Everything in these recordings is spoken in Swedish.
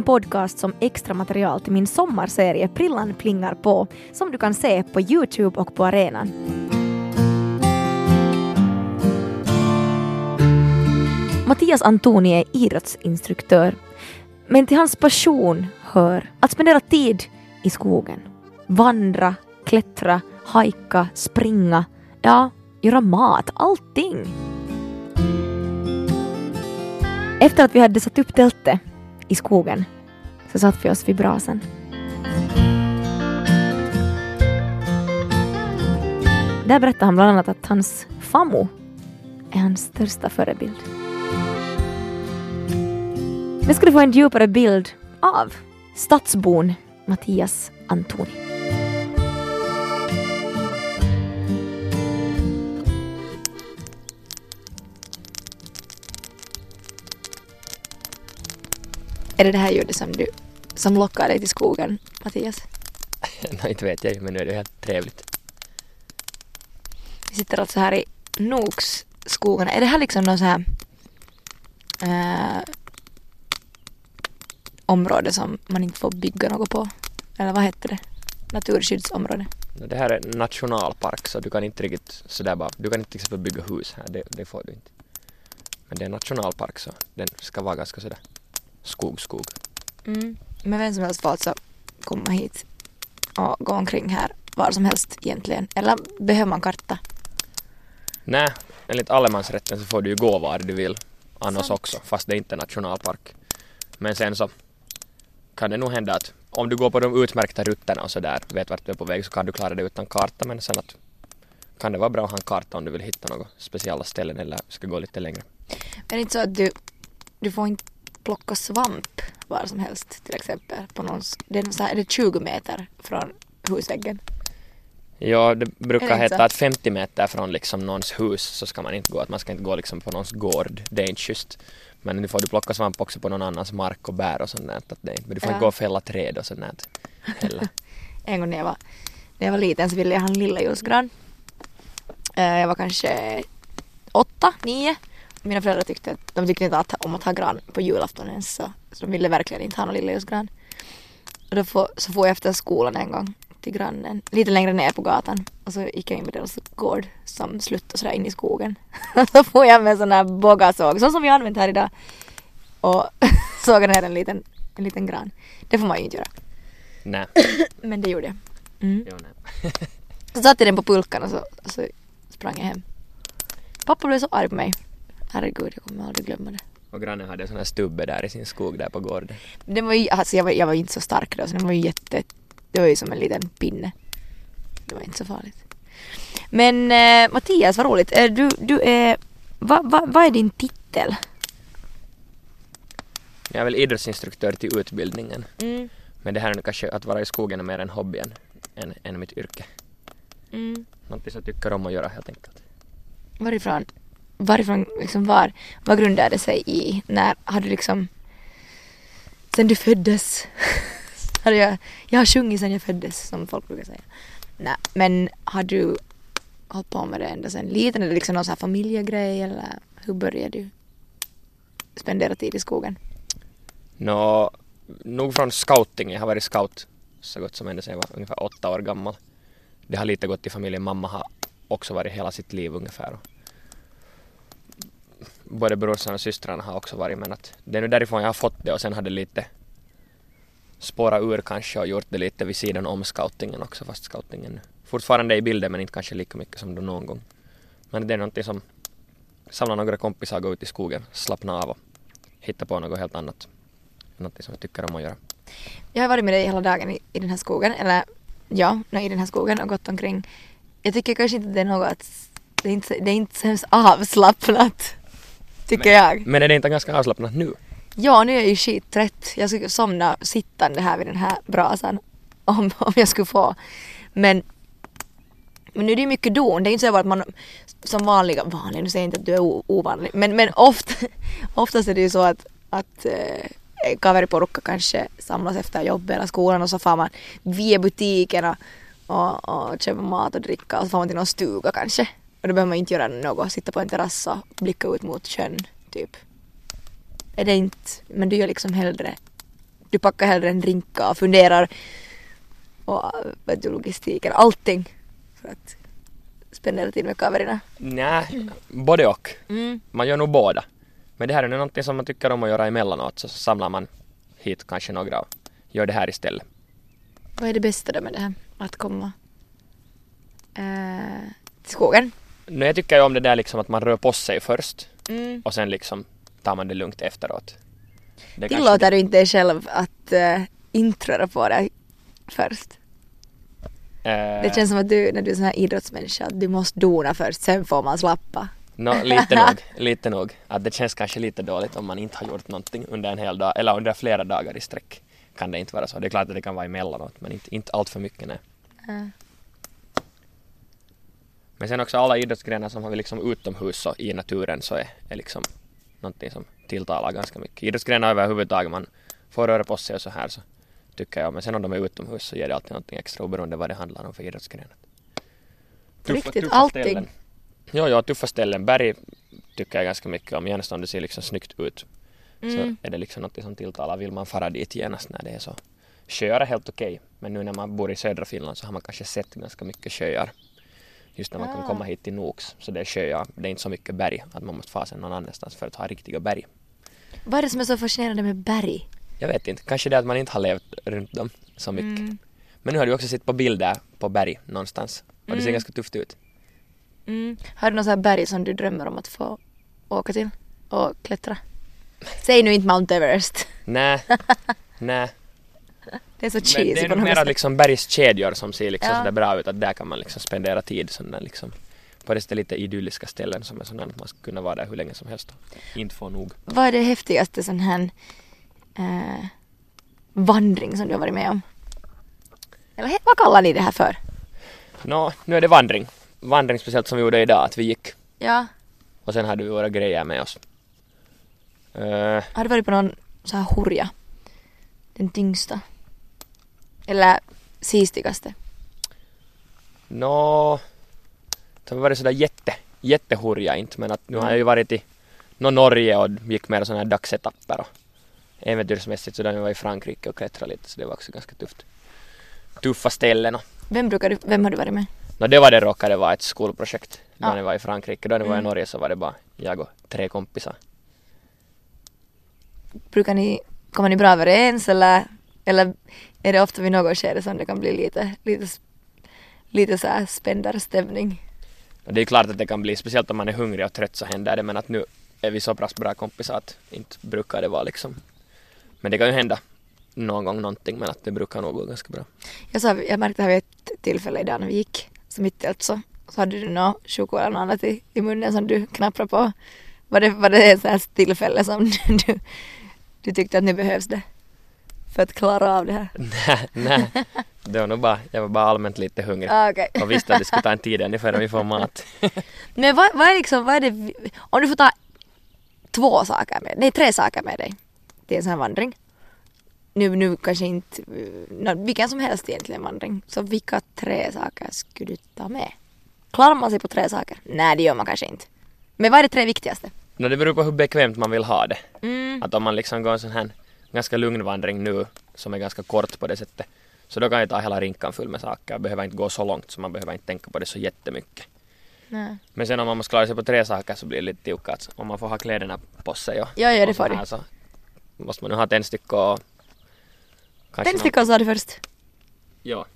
en podcast som extra material till min sommarserie Prillan plingar på som du kan se på Youtube och på arenan. Mattias Antoni är idrottsinstruktör men till hans passion hör att spendera tid i skogen. Vandra, klättra, hajka, springa, ja, göra mat, allting. Efter att vi hade satt upp tältet i skogen så satt vi oss vid brasan. Där berättade han bland annat att hans famo är hans största förebild. Nu ska du få en djupare bild av stadsbon Mattias Antoni. Är det det här ljudet som, du, som lockar dig till skogen, Mattias? Nej, inte vet jag men nu är det helt trevligt. Vi sitter alltså här i Noksskogarna. Är det här liksom någon så här eh, område som man inte får bygga något på? Eller vad heter det? Naturskyddsområde? Det här är nationalpark så du kan inte riktigt sådär bara, du kan inte till exempel bygga hus här, det, det får du inte. Men det är nationalpark så den ska vara ganska sådär skog, skog. Mm. Men vem som helst får alltså komma hit och gå omkring här var som helst egentligen. Eller behöver man karta? Nej, enligt allemansrätten så får du ju gå var du vill annars Sant. också, fast det är inte nationalpark. Men sen så kan det nog hända att om du går på de utmärkta rutterna och sådär, vet vart du är på väg, så kan du klara det utan karta, men sen att kan det vara bra att ha en karta om du vill hitta några speciella ställen eller ska gå lite längre. Men det är inte så att du, du får inte plocka svamp var som helst till exempel. På någons, det är, så här, är det 20 meter från husväggen? Ja, det brukar heta att 50 meter från liksom någons hus så ska man inte gå, att man ska inte gå liksom på någons gård, det är inte schysst. Men nu får du plocka svamp också på någon annans mark och bär och sånt där, att det är, men du får Ja. inte gå och fälla träd och sånt där heller. En gång när jag var, när jag var liten så ville jag ha en lilla ljusgran. Eh, Jag var kanske åtta, nio. Mina föräldrar tyckte att de tyckte inte att, om att ha gran på julafton ens så, så de ville verkligen inte ha någon lilla ljusgran. Och då får, så får jag efter skolan en gång till grannen, lite längre ner på gatan. Och så gick jag in på deras gård som sluttade sådär in i skogen. så får jag med sån här bågasåg, sån som vi har använt här idag. Och sågade ner en liten, en liten gran. Det får man ju inte göra. Nej. Men det gjorde jag. Mm. Jo, nej. Så satte jag den på pulkan och så, och så sprang jag hem. Pappa blev så arg på mig. Herregud, jag kommer aldrig glömma det. Och grannen hade en sån här stubbe där i sin skog där på gården. Den var ju, alltså jag var, jag var inte så stark då så den var ju jätte, det var ju som en liten pinne. Det var inte så farligt. Men eh, Mattias, vad roligt. Eh, Du, du är, vad va, vad är din titel? Jag är väl idrottsinstruktör till utbildningen. Mm. Men det här är kanske att vara i skogen är mer en hobby än, än, än mitt yrke. Mm. Någonting som jag tycker om att göra helt enkelt. Varifrån, varifrån liksom var, vad grundade det sig i? När har du liksom, sen du föddes? hade jag, jag har sjungit sen jag föddes som folk brukar säga. Nej, men har du hållit på med det ända sen liten? Är det liksom någon sån här familjegrej eller hur började du spendera tid i skogen? Nå, nog från scouting. Jag har varit scout så gott som ända sedan jag var ungefär åtta år gammal. Det har lite gått i familjen. Mamma har också varit hela sitt liv ungefär. Både brorsan och systrarna har också varit men att det är nu därifrån jag har fått det och sen har det lite spårat ur kanske och gjort det lite vid sidan om scoutingen också fast scoutingen fortfarande är i bilden men inte kanske lika mycket som då någon gång. Men det är någonting som samla några kompisar, gå ut i skogen, slappna av och hitta på något helt annat. Någonting som jag tycker om att göra. Jag har varit med dig hela dagen i, i den här skogen, eller ja, i den här skogen och gått omkring. Jag tycker kanske inte det är något att, det är inte, det är inte så hemskt avslappnat. Tycker jag. Men är det inte ganska avslappnat nu? Ja, nu är jag ju skittrött. Jag skulle somna sittande här vid den här brasan om, om jag skulle få. Men, men nu är det ju mycket don. Det är inte så att man som vanliga, vanlig, nu säger jag inte att du är ovanlig, men, men ofta, oftast är det ju så att, att eh, kaveriporukka kanske samlas efter jobbet eller skolan och så får man via butikerna och, och köpa mat och dricka och så får man till någon stuga kanske. Och då behöver man inte göra något, sitta på en terrass och blicka ut mot sjön typ. Är det inte, men du gör liksom hellre du packar hellre en drinka och funderar och vet du, logistiken, allting för att spendera tid med kaverna. Nej, både och. Mm. Man gör nog båda. Men det här är nu någonting som man tycker om att göra emellanåt så samlar man hit kanske några och gör det här istället. Vad är det bästa då med det här? Att komma eh, till skogen? Nu jag tycker ju om det där liksom att man rör på sig först Mm. och sen liksom tar man det lugnt efteråt. Det Tillåter du inte dig själv att uh, inte röra på dig först? Eh, Det känns som att du, när du är sån här idrottsmänniska, att du måste dona först, sen får man slappa. nå, lite nog, lite nog. Att det känns kanske lite dåligt om man inte har gjort någonting under en hel dag eller under flera dagar i sträck. Kan det inte vara så. Det är klart att det kan vara emellanåt men inte, inte allt för mycket nej. Uh. Men sen också alla idrottsgrenar som har vi liksom utomhus och i naturen så är, är liksom någonting som tilltalar ganska mycket. Idrottsgrenar överhuvudtaget, man får röra på sig och så här så tycker jag. Men sen om de är utomhus så ger det alltid någonting extra oberoende vad det handlar om för idrottsgrenar. Riktigt, allting. Ställen. Jo, ja, tuffa ställen. Berg tycker jag ganska mycket om, gärna om det ser liksom snyggt ut. Mm. Så är det liksom något som tilltalar. Vill man fara dit genast när det är så. Sjöar är helt okej, men nu när man bor i södra Finland så har man kanske sett ganska mycket sjöar. Just när man kan Ah. komma hit till Noks, så det är sjöar. Det är inte så mycket berg, att man måste fara sen någon annanstans för att ha riktiga berg. Vad är det som är så fascinerande med berg? Jag vet inte, kanske det att man inte har levt runt dem så mycket. Mm. Men nu har du också sett på bilder på berg någonstans och det ser Mm. ganska tufft ut. Mm. Har du här berg som du drömmer om att få åka till och klättra? Säg nu inte Mount Everest. Nej, nej. Det är så Men cheesy det är på nog något mera sätt. liksom bergskedjor som ser liksom Ja. sådär bra ut att där kan man liksom spendera tid sådär liksom på det lite idylliska ställen som är sådana att man ska kunna vara där hur länge som helst och inte få nog. Vad är det häftigaste sån här eh, vandring som du har varit med om? Eller vad kallar ni det här för? Nå, nu är det vandring. Vandring speciellt som vi gjorde idag, att vi gick Ja. och sen hade vi våra grejer med oss. Uh, Har du varit på någon så här hurja? Den tyngsta? Eller sistigaste? Nå, det har varit sådär jätte, jättehurja inte men att nu har jag ju varit i nå Norge och gick mer sådana här dagsetapper och äventyrsmässigt så där jag var i Frankrike och klättrade lite så det var också ganska tufft. Tuffa ställen och Vem, brukar du, vem har du varit med? Nå det var det råkade vara ett skolprojekt. Då Ja. när jag var i Frankrike, då när jag var i Mm. Norge så var det bara jag och tre kompisar. Brukar ni, kommer ni bra överens eller, eller är det ofta vid något skede som det kan bli lite, lite, lite så här spändarstämning? Det är klart att det kan bli, speciellt om man är hungrig och trött så händer det men att nu är vi så pass bra kompisar att inte brukar det vara liksom. Men det kan ju hända någon gång någonting men att det brukar nog gå ganska bra. Jag, sa, jag märkte här vid ett tillfälle idag när vi gick, så mitt i allt så, så hade du något choklad eller något annat i, i munnen som du knapprade på. Var det, var det ett sånt här tillfälle som du, du tyckte att behövs det? För att klara av det här? nej, nej. Det var nog bara, jag var bara allmänt lite hungrig. Ah, okej. Och visste att det skulle ta en tid ungefär innan vi får mat. Men vad, vad är liksom, vad är det, om du får ta två saker med, nej tre saker med dig till en sån här vandring. Nu, nu kanske inte, vilken som helst egentligen vandring. Så vilka tre saker skulle du ta med? Klarar man sig på tre saker? Nej det gör man kanske inte. Men vad är det tre viktigaste? No, det beror på hur bekvämt man vill ha det. Mm. Att om man liksom går en sån här ganska lugn vandring nu som är ganska kort på det sättet så då kan jag ta hela rinkan full med saker. Jag behöver inte gå så långt så man behöver inte tänka på det så jättemycket. Nej. Men sen om man måste klara sig på tre saker så blir det lite tiukat. Om man får ha kläderna på sig och, Ja, ja det så får du. här Så måste man nu ha tändstickor och Tändstickor sa du först. Ja.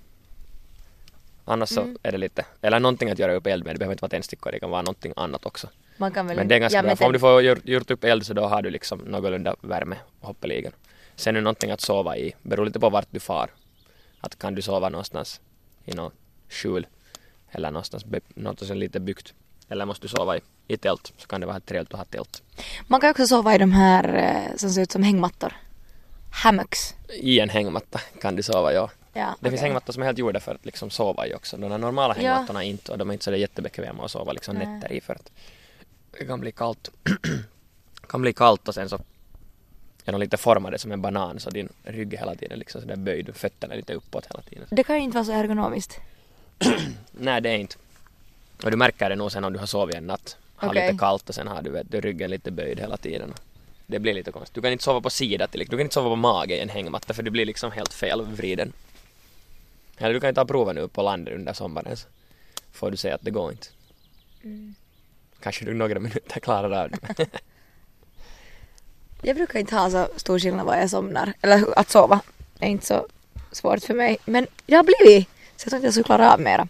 Annars så Mm. är det lite, eller någonting att göra upp eld med. Det behöver inte vara tändstickor, det kan vara någonting annat också. Man kan väl Men det är ganska ja, bra, för om du får gjort, gjort upp eld så då har du liksom någorlunda värme hoppeligen. Sen är det någonting att sova i, beror lite på vart du far. Att kan du sova någonstans i något skjul eller någonstans, är lite byggt. Eller måste du sova i, i tält så kan det vara trevligt att ha tält. Man kan också sova i de här eh, som ser ut som hängmattor. Hammocks. I en hängmatta kan du sova, ja. Ja, Det finns okej. hängmattor som är helt gjorda för att liksom sova i också. De normala Ja. hängmattorna är inte och de är inte så jättebekväma att sova liksom nätter i för att det kan bli kallt. kan bli kallt och sen så är de lite formade som en banan så din rygg är hela tiden liksom sådär böjd och fötterna är lite uppåt hela tiden. Det kan ju inte vara så ergonomiskt. Nej det är inte. Och du märker det nog sen om du har sovit en natt. Har Okej. lite kallt och sen har du, vet, du ryggen lite böjd hela tiden. Det blir lite konstigt. Du kan inte sova på sida till Du kan inte sova på mage i en hängmatta för det blir liksom helt fel vriden. Eller du kan ju ta proven nu på landet under sommaren så får du se att det går inte. Kanske du några minuter klarar av det. Jag brukar inte ha så stor skillnad vad jag somnar. Eller att sova är inte så svårt för mig. Men det har blivit. Så jag tror inte jag skulle klara av mera.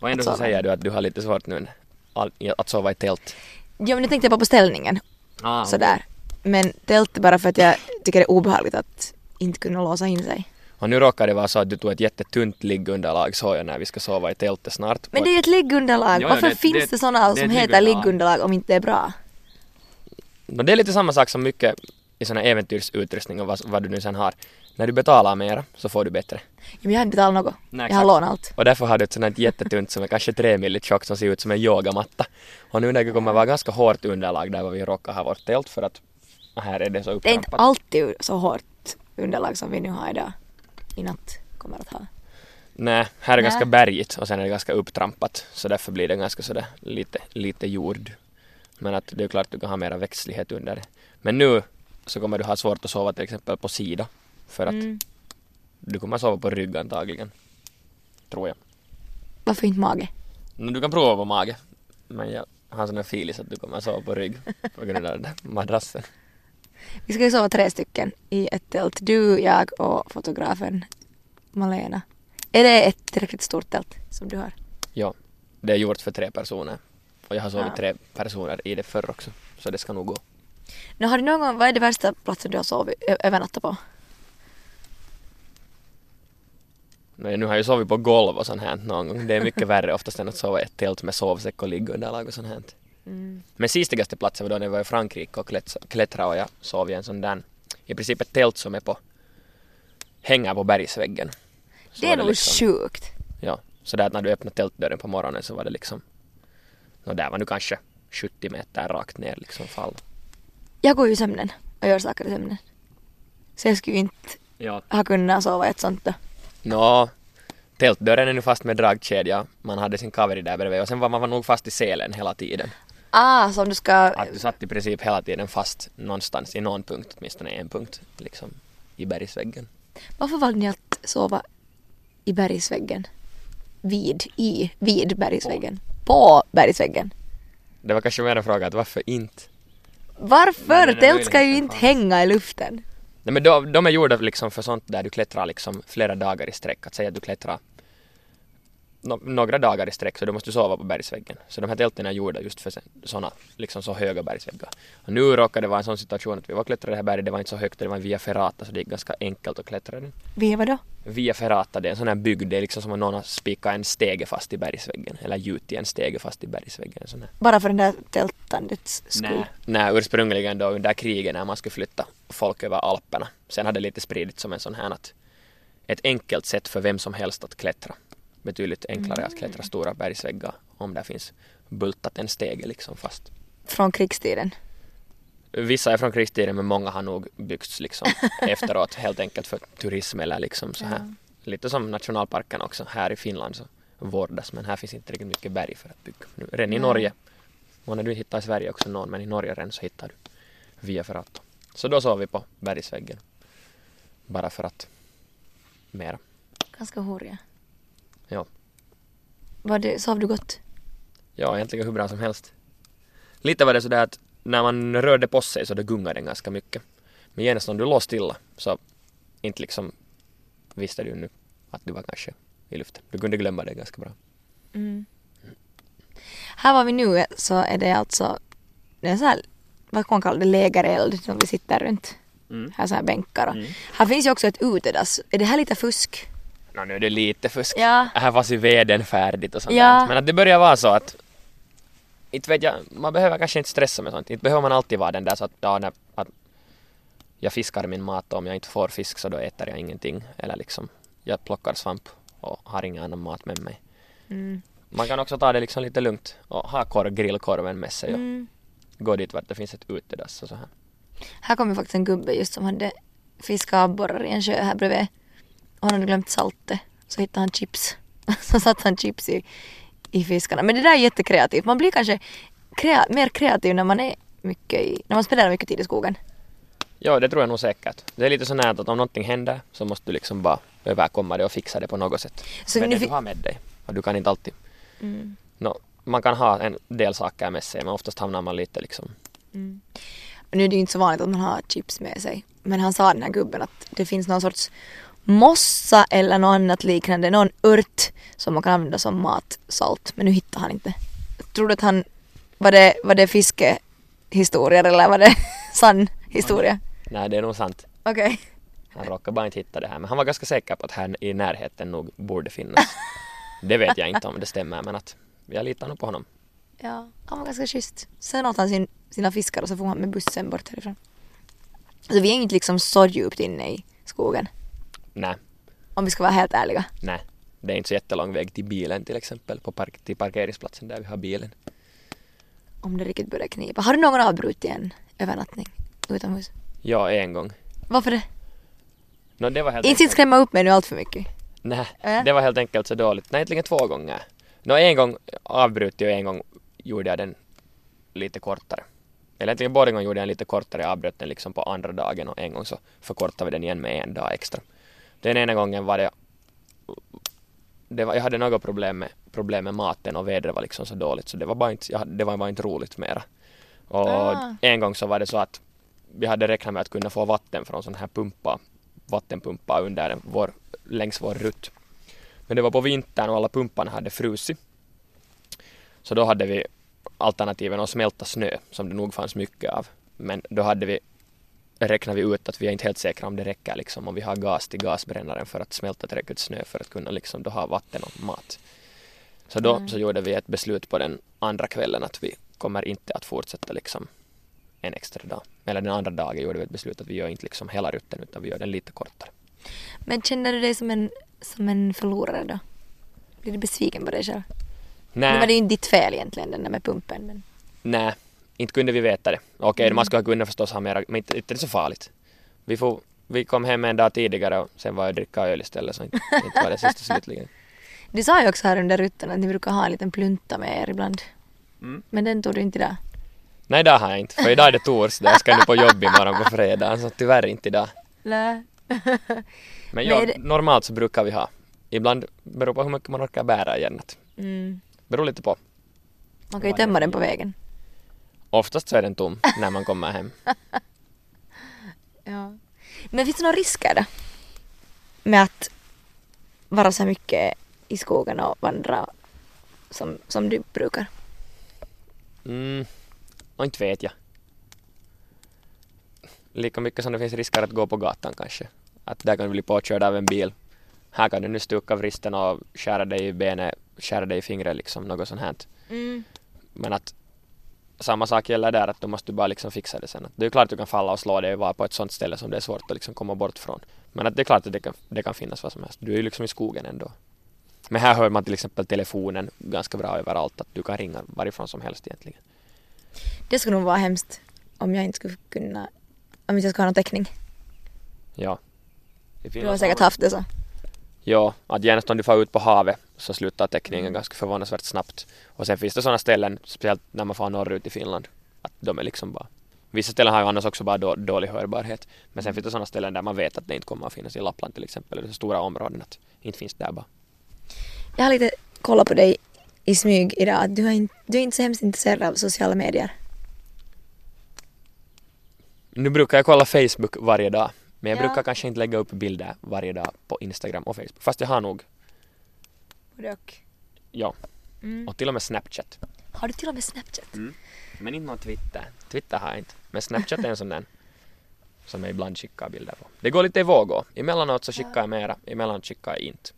Och ändå så säger du att du har lite svårt nu att sova i tält. Ja men nu tänkte jag bara på ställningen. Ah, Sådär. Men tält bara för att jag tycker det är obehagligt att inte kunna låsa in sig. Och nu råkar det vara så att du tog ett jättetunt liggunderlag såg jag när vi ska sova i tältet snart. Men det är ju ett liggunderlag. Jo, Varför det- finns det- det, sådana som heter liggunderlag. om inte det är bra? No, det är lite samma sak som mycket i här äventyrsutrustning och vad, vad du nu sen har. När du betalar mera så får du bättre. Ja, men jag har inte betalat något. Nej, jag har lånat allt. Och därför har du ett här jättetunt som är kanske tre millit tjockt som ser ut som en yogamatta. Och nu när det kommer vara ganska hårt underlag där vi råkar ha vårt tält för att här är det så Det är inte alltid så hårt underlag som vi nu har idag. I natt kommer att ha. Nej, här är Nej. ganska bergigt och sen är det ganska upptrampat. Så därför blir det ganska sådär lite, lite jord. Men att det är klart du kan ha mera växtlighet under det. Men nu så kommer du ha svårt att sova till exempel på sida. För att Mm. du kommer sova på rygg antagligen. Tror jag. Varför inte mage? Du kan prova på mage. Men jag har sån här filis att du kommer sova på rygg på grund av den där madrassen. Vi ska ju sova tre stycken i ett tält. Du, jag och fotografen Malena. Är det ett tillräckligt stort tält som du har? Ja, det är gjort för tre personer. Och jag har sovit Ja. tre personer i det förr också. Så det ska nog gå. Nu har du någon gång, vad är det värsta platsen du har sovit, övernattat på? Men nu har jag sovit på golv och sånt här någon gång. Det är mycket värre oftast än att sova i ett tält med sovsäck och liggunderlag och sånt här. Mm. Men sista platsen var då när jag var i Frankrike och klättra- klättrade och jag sov i en sån där, i princip ett tält som är på, hänger på bergsväggen. Så Det är nog liksom- sjukt. Ja, så där att när du öppnade tältdörren på morgonen så var det liksom, och där var nu kanske 70 meter rakt ner liksom fall. Jag går ju i sömnen och gör saker i sömnen. Så jag skulle ju inte Ja. ha kunnat sova i ett sånt då. Nå, tältdörren är nu fast med dragkedja, man hade sin kaveri där bredvid och sen var man nog fast i selen hela tiden. Ah, så om du ska... Att du satt i princip hela tiden fast någonstans i någon punkt, åtminstone en punkt, liksom i bergsväggen. Varför valde ni att sova i bergsväggen? Vid, i, vid bergsväggen? På bergsväggen? Det var kanske mer en fråga att varför inte? Varför? Tält ska ju inte hänga i luften. Nej men de, de är gjorda liksom för sånt där du klättrar liksom flera dagar i sträck. Att säga att du klättrar no, några dagar i sträck så då måste du sova på bergsväggen. Så de här tälten är gjorda just för sådana liksom så höga bergsväggar. Och nu råkade det vara en sån situation att vi var klättrade det här berget, det var inte så högt, det var en via ferrata så det gick ganska enkelt att klättra den. Vi vadå? Via ferrata, det är en sån här bygd, det är liksom som om någon har spikat en stege fast i bergsväggen. Eller gjutit en stege fast i bergsväggen. En sån här. Bara för den där tältandets skull? Nej. Nej, ursprungligen då under kriget när man skulle flytta folk över Alperna. Sen hade det lite spridit som en sån här att ett enkelt sätt för vem som helst att klättra. Betydligt enklare att klättra stora bergsväggar om där finns bultat en stege liksom fast. Från krigstiden? Vissa är från krigstiden men många har nog byggts liksom efteråt helt enkelt för turism eller liksom så här. Lite som nationalparken också här i Finland så vårdas men här finns inte riktigt mycket berg för att bygga. Nu, redan i. Norge och när du hittar i Sverige också någon men i Norge redan så hittar du via Ferrato. Så då sov vi på bergsväggen. Bara för att mera. Ganska horiga. Ja. Var det, sov du gott? Ja, egentligen hur bra som helst. Lite var det sådär att när man rörde på sig så det gungade den ganska mycket. Men genast om du låg stilla så inte liksom visste du nu att du var kanske i luften. Du kunde glömma det ganska bra. Mm. Här var vi nu så är det alltså, det är så här, vad kan man kalla det, lägereld som vi sitter runt. Mm. Här så här bänkar och. Mm. Här finns ju också ett utedass. Är det här lite fusk? Nå, nu är det lite fusk. Ja. Här fanns ju veden färdigt och sånt Ja. Men att det börjar vara så att inte vet jag, man behöver kanske inte stressa med sånt. Inte behöver man alltid vara den där så att, ja, när, att jag fiskar min mat och om jag inte får fisk så då äter jag ingenting. Eller liksom, jag plockar svamp och har ingen annan mat med mig. Mm. Man kan också ta det liksom lite lugnt och ha korv, grillkorven med sig och Mm. gå dit vart det finns ett utedass och så här. Här kommer faktiskt en gubbe just som hade fiskat abborrar i en sjö här bredvid. Han hade glömt saltet. Så hittade han chips. Så satte han chips i, i fiskarna. Men det där är jättekreativt. Man blir kanske krea- mer kreativ när man är mycket i, när man spenderar mycket tid i skogen. Ja, det tror jag nog säkert. Det är lite så nära att om någonting händer så måste du liksom bara överkomma det och fixa det på något sätt. Så nu det du har med dig. Och du kan inte alltid... Mm. No, man kan ha en del saker med sig men oftast hamnar man lite liksom... Mm. Nu är det ju inte så vanligt att man har chips med sig. Men han sa den här gubben att det finns någon sorts mossa eller något annat liknande, någon ört som man kan använda som matsalt. Men nu hittar han inte. Tror du att han, var det, var det fiskehistorier eller var det sann historia? Nej, det är nog sant. Okej. Han råkade bara inte hitta det här. Men han var ganska säker på att här i närheten nog borde finnas. Det vet jag inte om det stämmer men att jag litar nog på honom. Ja, han var ganska schysst. Sen åt han sin, sina fiskar och så får han med bussen bort härifrån. Så vi är inte liksom så djupt inne i skogen. Nej, Om vi ska vara helt ärliga. nej. Det är inte så jättelång väg till bilen till exempel. På park- till parkeringsplatsen där vi har bilen. Om det riktigt börjar knipa. Har du någon avbrutit en övernattning utomhus? Ja, en gång. Varför det? No, det var helt Inte enkelt... skrämma upp mig nu allt för mycket. Nej, Äh? det var helt enkelt så dåligt. Nej, egentligen två gånger. Nå, en gång avbröt jag och en gång gjorde jag den lite kortare. Eller egentligen båda gånger gjorde jag den lite kortare, jag avbröt den liksom på andra dagen och en gång så förkortade vi den igen med en dag extra. Den ena gången var det, det var, jag hade något problem med, problem med maten och vädret var liksom så dåligt så det var bara inte, jag, det var bara inte roligt mera. Och Ah. en gång så var det så att vi hade räknat med att kunna få vatten från sån här pumpa, vattenpumpa under vår, längs vår rutt. Men det var på vintern och alla pumparna hade frusit. Så då hade vi alternativen att smälta snö, som det nog fanns mycket av. Men då hade vi räknar vi ut att vi är inte helt säkra om det räcker liksom om vi har gas till gasbrännaren för att smälta tillräckligt snö för att kunna liksom då ha vatten och mat. Så då Mm. så gjorde vi ett beslut på den andra kvällen att vi kommer inte att fortsätta liksom en extra dag. Eller den andra dagen gjorde vi ett beslut att vi gör inte liksom hela rutten utan vi gör den lite kortare. Men känner du dig som en, som en förlorare då? Blir du besviken på dig själv? Nu var det Nej, ju inte ditt fel egentligen den där med pumpen men... nej, inte kunde vi veta det. Okej, Mm. man skulle kunna förstås ha mera, men inte, inte är det så farligt. Vi, får, vi kom hem en dag tidigare och sen var jag dricka öl istället så inte, inte var det sista slutligen. Du sa ju också här under rutten att ni brukar ha en liten plunta med er ibland. Mm. Men den tog du inte idag. Nej, idag har jag inte. För idag är det torsdag. Jag ska nu på jobb imorgon på fredag. Så tyvärr inte idag. Nej. Men Men ja, är det- normalt så brukar vi ha. Ibland beror på hur mycket man orkar bära igen. Mm. beror lite på. Man kan ju tömma den på vägen. Oftast så är den tom när man kommer hem. Ja. Men finns det några risker då? Med att vara så mycket i skogen och vandra som, som du brukar? Mm, och inte vet jag. Lika mycket som det finns risker att gå på gatan kanske. Att där kan du bli påkörd av en bil. Här kan du nu stuka vristen och skära dig i benet, skära dig i fingret liksom, något sånt här. Mm. Men att samma sak gäller där, att då måste du bara liksom fixa det sen. Att det är klart att du kan falla och slå dig och vara på ett sånt ställe som det är svårt att liksom komma bort från. Men att det är klart att det kan, det kan finnas vad som helst. Du är ju liksom i skogen ändå. Men här hör man till exempel telefonen ganska bra överallt, att du kan ringa varifrån som helst egentligen. Det skulle nog vara hemskt om jag inte skulle kunna, om inte jag skulle ha någon täckning. Ja. Du har säkert haft det så. Ja, att genast om du får ut på havet så slutar täckningen Mm. ganska förvånansvärt snabbt. Och sen finns det sådana ställen, speciellt när man får norrut i Finland, att de är liksom bara Vissa ställen har ju annars också bara då, dålig hörbarhet. Men sen finns det sådana ställen där man vet att det inte kommer att finnas i Lappland till exempel, eller så stora områden att inte finns där bara. Jag har lite kollat på dig i smyg idag att du, har inte, du är inte så hemskt intresserad av sociala medier. Nu brukar jag kolla Facebook varje dag, men jag Ja. brukar kanske inte lägga upp bilder varje dag på Instagram och Facebook. Fast jag har nog, Både och. ja, Mm. och till och med Snapchat. Har du till och med Snapchat? Men inte någon Twitter. Twitter har jag inte. Men Snapchat är en sån där som jag ibland skickar bilder på. Det går lite i vågor. Emellanåt så skickar jag mera, emellanåt skickar jag inte.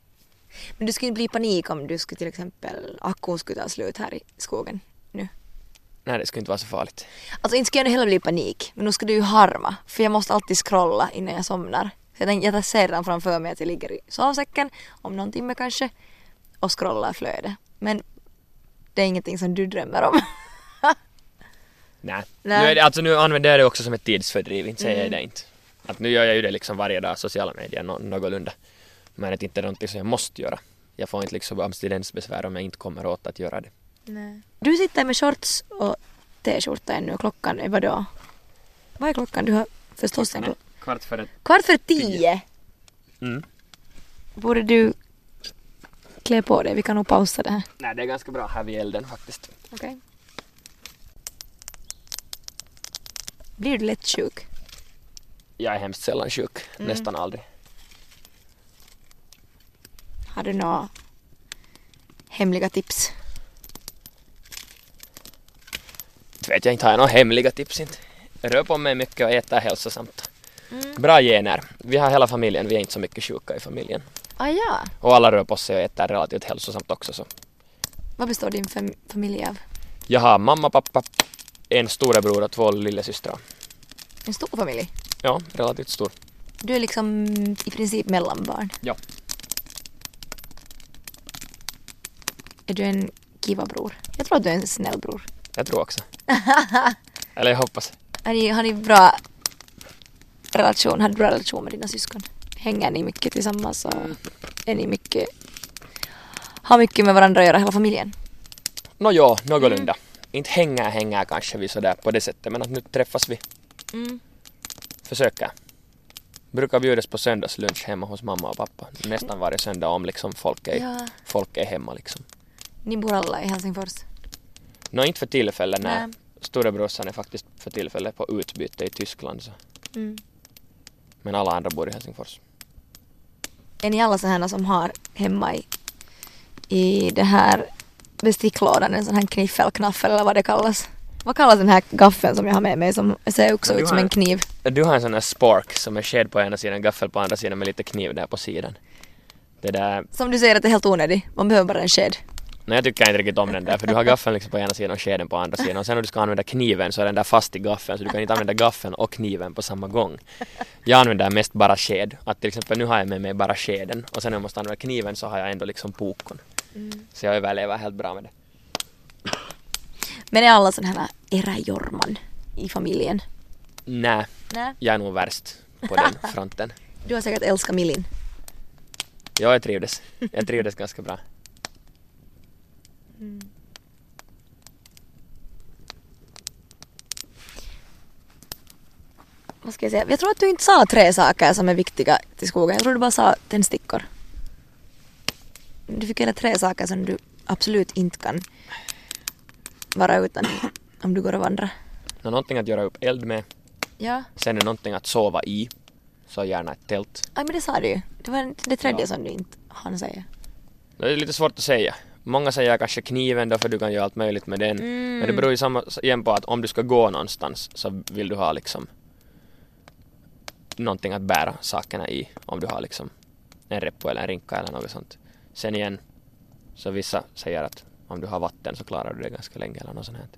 Men du skulle bli panik om du skulle till exempel, akkun skulle ta slut här i skogen nu. Nej, det skulle inte vara så farligt. Alltså inte skulle jag nu heller bli i panik, men nu ska du ju harma. För jag måste alltid scrolla innan jag somnar. Så jag, tänker, jag ser redan framför mig att jag ligger i sovsäcken, om någon timme kanske, och scrollar flödet. Men det är ingenting som du drömmer om. Nej. Nej. Nu, det, alltså, nu använder jag det också som ett tidsfördriv, inte säger Mm. jag det inte. Att nu gör jag ju det liksom varje dag, sociala medier, nå- någorlunda. Men inte är någonting som jag måste göra. Jag får inte liksom abstinensbesvär om jag inte kommer åt att göra det. Nej. Du sitter med shorts och t-skjorta ännu. Klockan är vadå? Vad är klockan? Du har förstås en klocka. Kvart före Kvart för tio! Mm. Borde du klä på dig? Vi kan nog pausa det här. Nej, det är ganska bra här vid elden faktiskt. Okej. Blir du lätt sjuk? Jag är hemskt sällan sjuk, Mm. nästan aldrig. Har du några hemliga tips? Vet jag inte, har jag några hemliga tips inte. Rör på mig mycket och äta hälsosamt. Mm. Bra gener. Vi har hela familjen, vi är inte så mycket sjuka i familjen. Ah ja. Och alla rör på sig och äter relativt hälsosamt också. Så. Vad består din fam- familj av? Jag har mamma, pappa, en storebror och två lillasystrar. En stor familj? Ja, relativt stor. Du är liksom i princip mellanbarn. Ja. Är du en kiva bror? Jag tror att du är en snäll bror. Jag tror också. Eller jag hoppas. Har ni, har ni bra relation? Har du bra relation med dina syskon? Hänger ni mycket tillsammans och är ni mycket... Har mycket med varandra att göra, hela familjen? Nå ja, någorlunda. Inte hänger hänger kanske vi sådär på det sättet men att nu träffas vi. Mm. Försöker. Brukar bjudas på söndagslunch hemma hos mamma och pappa. Nästan varje söndag om liksom folk är, Ja. folk är hemma liksom. Ni bor alla i Helsingfors? Nå inte för tillfället när Nej. storebrorsan är faktiskt för tillfället på utbyte i Tyskland så. Mm. Men alla andra bor i Helsingfors. Är ni alla sådana som har hemma i, i det här besticklådan en sån här kniffelknaffel eller vad det kallas? Vad kallas den här gaffeln som jag har med mig som ser också ut som en kniv? Du har en sån här spark som är sked på ena sidan, gaffel på andra sidan med lite kniv där på sidan. Det där, Som du säger att det är helt onödig. Man behöver bara en sked. Nej jag tycker inte riktigt om den där för du har gaffeln liksom på ena sidan och skeden på andra sidan och sen när du ska använda kniven så är den där fast i gaffeln så du kan inte använda gaffeln och kniven på samma gång. Jag använder mest bara sked. Att till exempel nu har jag med mig bara skeden och sen när jag måste använda kniven så har jag ändå liksom pokon. Så jag överlever helt bra med det. Men är alla sådana här eräjorman i familjen? Nej, Nej. jag är nog värst på den fronten. Du har säkert älskat Milin. Ja, jag trivdes. Jag trivdes ganska bra. Vad ska jag säga? Jag tror att du inte sa tre saker som är viktiga till skogen. Jag tror du bara sa tändstickor. Du fick göra tre saker som du absolut inte kan vara utan om du går och vandrar. Nå, någonting att göra upp eld med. Ja. Sen är någonting att sova i. Så gärna ett tält. Aj, men det sa du ju. Det var det tredje Ja. som du inte hann säga. Det är lite svårt att säga. Många säger kanske kniven då för du kan göra allt möjligt med den. Mm. Men det beror ju samma, igen på att om du ska gå någonstans så vill du ha liksom någonting att bära sakerna i. Om du har liksom en reppo eller en rinka eller något sånt. Sen igen så vissa säger att om du har vatten så klarar du det ganska länge eller något sånt här.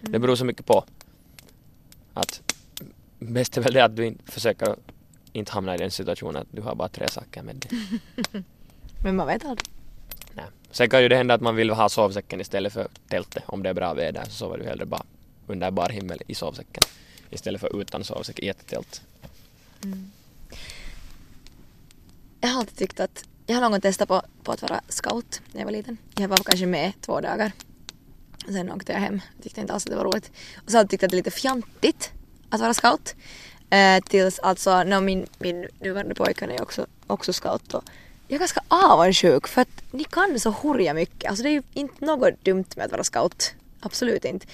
Det beror så mycket på att bäst är väl det att du inte försöker inte hamna i den situationen att du har bara tre saker med dig. Men man vet aldrig. Nej. Sen kan ju det hända att man vill ha sovsäcken istället för tältet. Om det är bra väder så sover du hellre bara under bar himmel i sovsäcken. Istället för utan sovsäck i ett tält. Mm. Jag har alltid tyckt att jag har någon gång testat på, på att vara scout när jag var liten. Jag var kanske med två dagar. Sen åkte jag hem. Tyckte inte alls att det var roligt. Och så har jag tyckt att det är lite fjantigt att vara scout. Eh, tills alltså, no, min, min nuvarande pojkvän är också, också scout. Och jag är ganska avundsjuk för att ni kan så hurja mycket. Alltså det är ju inte något dumt med att vara scout. Absolut inte.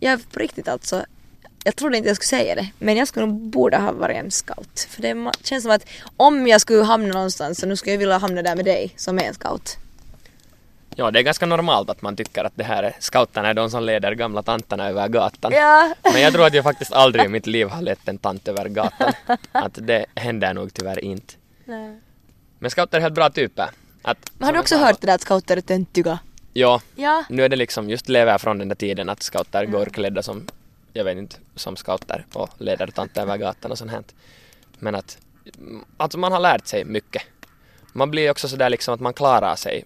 Jag är på riktigt alltså jag trodde inte jag skulle säga det, men jag skulle nog borde ha varit en scout. För det känns som att om jag skulle hamna någonstans så nu skulle jag vilja hamna där med dig som är en scout. Ja, det är ganska normalt att man tycker att det här är scouterna är de som leder gamla tanterna över gatan. Ja. Men jag tror att jag faktiskt aldrig i mitt liv har lett en tant över gatan. Att det händer nog tyvärr inte. Men scouter är helt bra typer. Att, Men har du också hört det där att scouter är töntiga? Ja, Ja. nu är det liksom just lever från den där tiden att scouter går klädda som, jag vet inte, som scouter och leder tanter över gatan och sånt här. Men att, alltså man har lärt sig mycket. Man blir också sådär liksom att man klarar sig.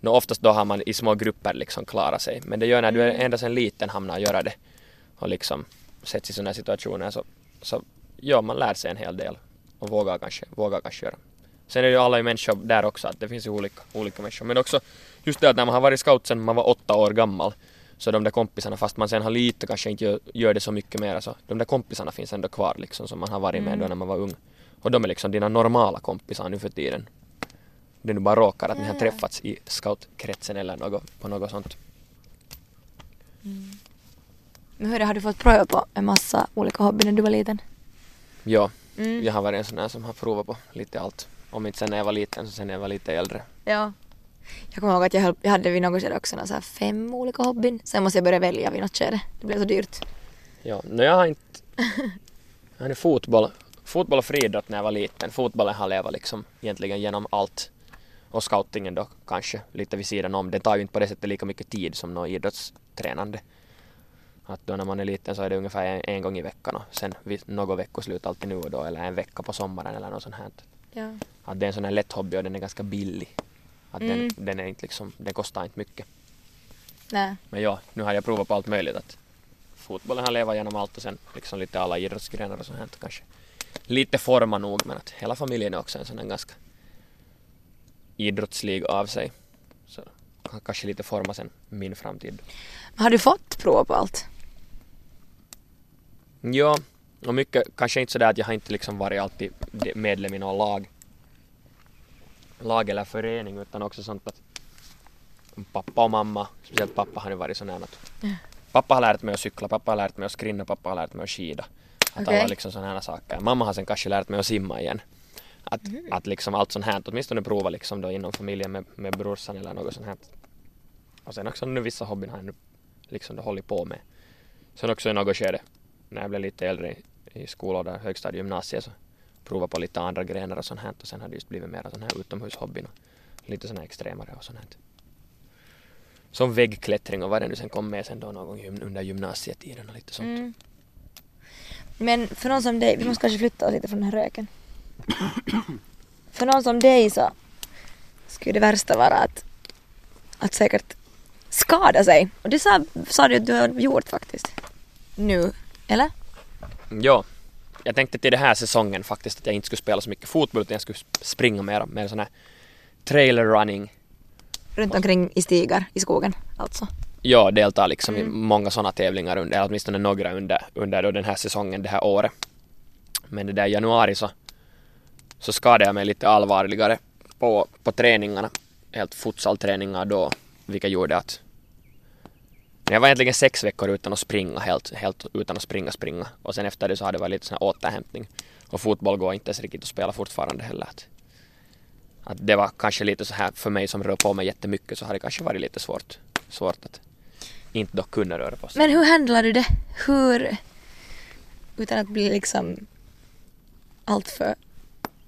Nå oftast då har man i små grupper liksom klarat sig. Men det gör när du är endast en liten hamnar att göra det och liksom sätts i sådana situationer så, så ja, man lär sig en hel del och vågar kanske, vågar kanske göra. Sen är ju alla ju människor där också, att det finns ju olika, olika människor. Men också just det att när man har varit scout sedan man var åtta år gammal Så de där kompisarna, fast man sen har lite kanske inte gör, gör det så mycket mer, så de där kompisarna finns ändå kvar liksom som man har varit med Mm. då när man var ung. Och de är liksom dina normala kompisar nu för tiden. Det nu bara råkar att ni har träffats i scoutkretsen eller något, på något sånt. Men hur har du fått pröva på en massa olika hobbyer när du var liten? Ja, Mm. jag har varit en sån där som har provat på lite allt. Om inte sen när jag var liten så sen när jag var lite äldre. Ja. Jag kommer ihåg att jag, höll, jag hade vid något skede också några så här fem olika hobbyn. Sen måste jag börja välja vid något skede. Det blev så dyrt. Ja, no, jag har inte... Jag hade fotboll, fotboll och friidrott när jag var liten. Fotbollen har levat liksom egentligen genom allt. Och scoutingen då kanske lite vid sidan om. Det tar ju inte på det sättet lika mycket tid som något idrottstränande. Att då när man är liten så är det ungefär en, en gång i veckan och sen något veckoslut alltid nu och då eller en vecka på sommaren eller något sånt här. Ja. Att det är en sån här lätt hobby och den är ganska billig. Att Mm. den, den är inte liksom, den kostar inte mycket. Nej. Men ja, nu har jag provat på allt möjligt. Att fotbollen har levat genom allt och sen liksom lite alla idrottsgrenar och sånt här. Kanske lite forma nog men att hela familjen är också en sån här ganska idrottslig av sig. Så kan kanske lite forma sen min framtid. Har du fått prova på allt? Ja, och mycket kanske inte sådär att jag har inte liksom varit alltid medlem i någon lag. Lag eller förening utan också sånt att pappa och mamma, speciellt pappa har ju varit sån här att Ja. Pappa har lärt mig att cykla, pappa har lärt mig att skrinna, pappa har lärt mig att skida. Att Okej. alla liksom sådana här saker. Mamma har sen kanske lärt mig att simma igen. Att, att liksom allt sånt här, åtminstone prova liksom då inom familjen med, med brorsan eller något sånt här. Och sen också nu vissa hobbyn har jag nu liksom då hållit på med. Sen också i något skede, när jag blev lite äldre i, i skolan, högstadie, gymnasiet så prova på lite andra grenar och sånt här och sen har det just blivit mer sån här utomhushobbyn och lite sån här extremare och sånt här. Som väggklättring och vad det nu sen kom med sen då någon gång under gymnasietiden och lite sånt. Mm. Men för någon som dig, vi måste kanske flytta oss lite från den här röken. för någon som dig så skulle det värsta vara att, att säkert skada sig. Och det sa, sa du att du har gjort faktiskt. Nu, eller? Ja, jag tänkte till den här säsongen faktiskt att jag inte skulle spela så mycket fotboll utan jag skulle springa mer, mer sån här trailer running. Runt omkring i stigar i skogen alltså. Ja, delta liksom i Mm. många sådana tävlingar under, eller åtminstone några under, under då den här säsongen det här året. Men det där i januari så, så skadade jag mig lite allvarligare på, på träningarna. Helt futsalträningar då, vilket gjorde att jag var egentligen sex veckor utan att springa, helt, helt utan att springa, springa. Och sen efter det så hade det varit lite sån här återhämtning. Och fotboll går inte ens riktigt att spela fortfarande heller. Att, att det var kanske lite så här för mig som rör på mig jättemycket så har det kanske varit lite svårt, svårt att inte då kunna röra på sig. Men hur handlar du det? Hur... Utan att bli liksom allt för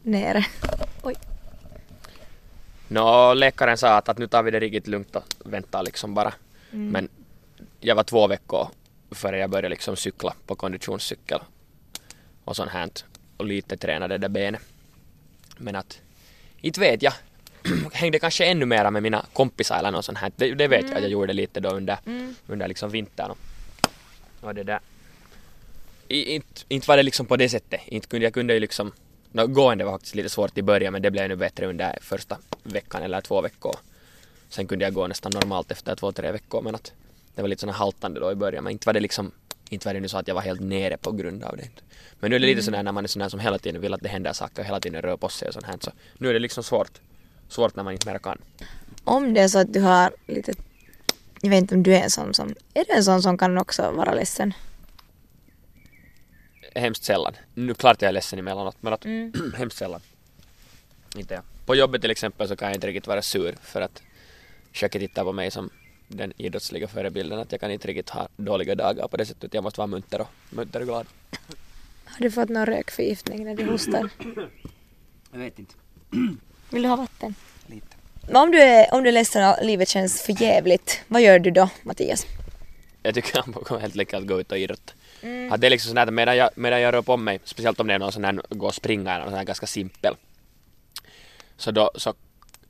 nere. Oj. Nå, läkaren sa att, att nu tar vi det riktigt lugnt och väntar liksom bara. Mm. Men jag var två veckor före jag började liksom cykla på konditionscykel och sånt här och lite tränade det benet. Men att, inte vet jag. Hängde kanske ännu mera med mina kompisar eller något sånt här. Det, det vet jag att jag gjorde lite då under, Mm. under liksom vintern. Och, och det där. I, inte, inte var det liksom på det sättet. Inte kunde, jag kunde ju liksom no, gående var faktiskt lite svårt i början men det blev nu bättre under första veckan eller två veckor. Sen kunde jag gå nästan normalt efter två, tre veckor men att det var lite såna haltande då i början men inte var det liksom inte var det nu så att jag var helt nere på grund av det. Men nu är det lite sådär när man är sån där som hela tiden vill att det händer saker och hela tiden rör på sig och sånt här så nu är det liksom svårt. Svårt när man inte mer kan. Om det är så att du har lite... Jag vet inte om du är en sån som... Är du en sån som kan också vara ledsen? Hemskt sällan. Nu klart jag är ledsen emellanåt men att Mm. hemskt sällan. Inte jag. På jobbet till exempel så kan jag inte riktigt vara sur för att Jackie tittar på mig som den idrottsliga förebilden att jag kan inte riktigt ha dåliga dagar på det sättet. Jag måste vara munter och, munter och glad. Har du fått någon rökförgiftning när du hostar? Jag vet inte. Vill du ha vatten? Lite. Men om du är, om du är ledsen och livet känns för jävligt, vad gör du då, Mattias? Jag tycker han får helt enkelt att gå ut och idrotta. Mm. Att det är liksom sådär att medan jag, medan jag rör på mig, speciellt om det är någon sån här gå och springa eller någon sån här ganska simpel. Så då så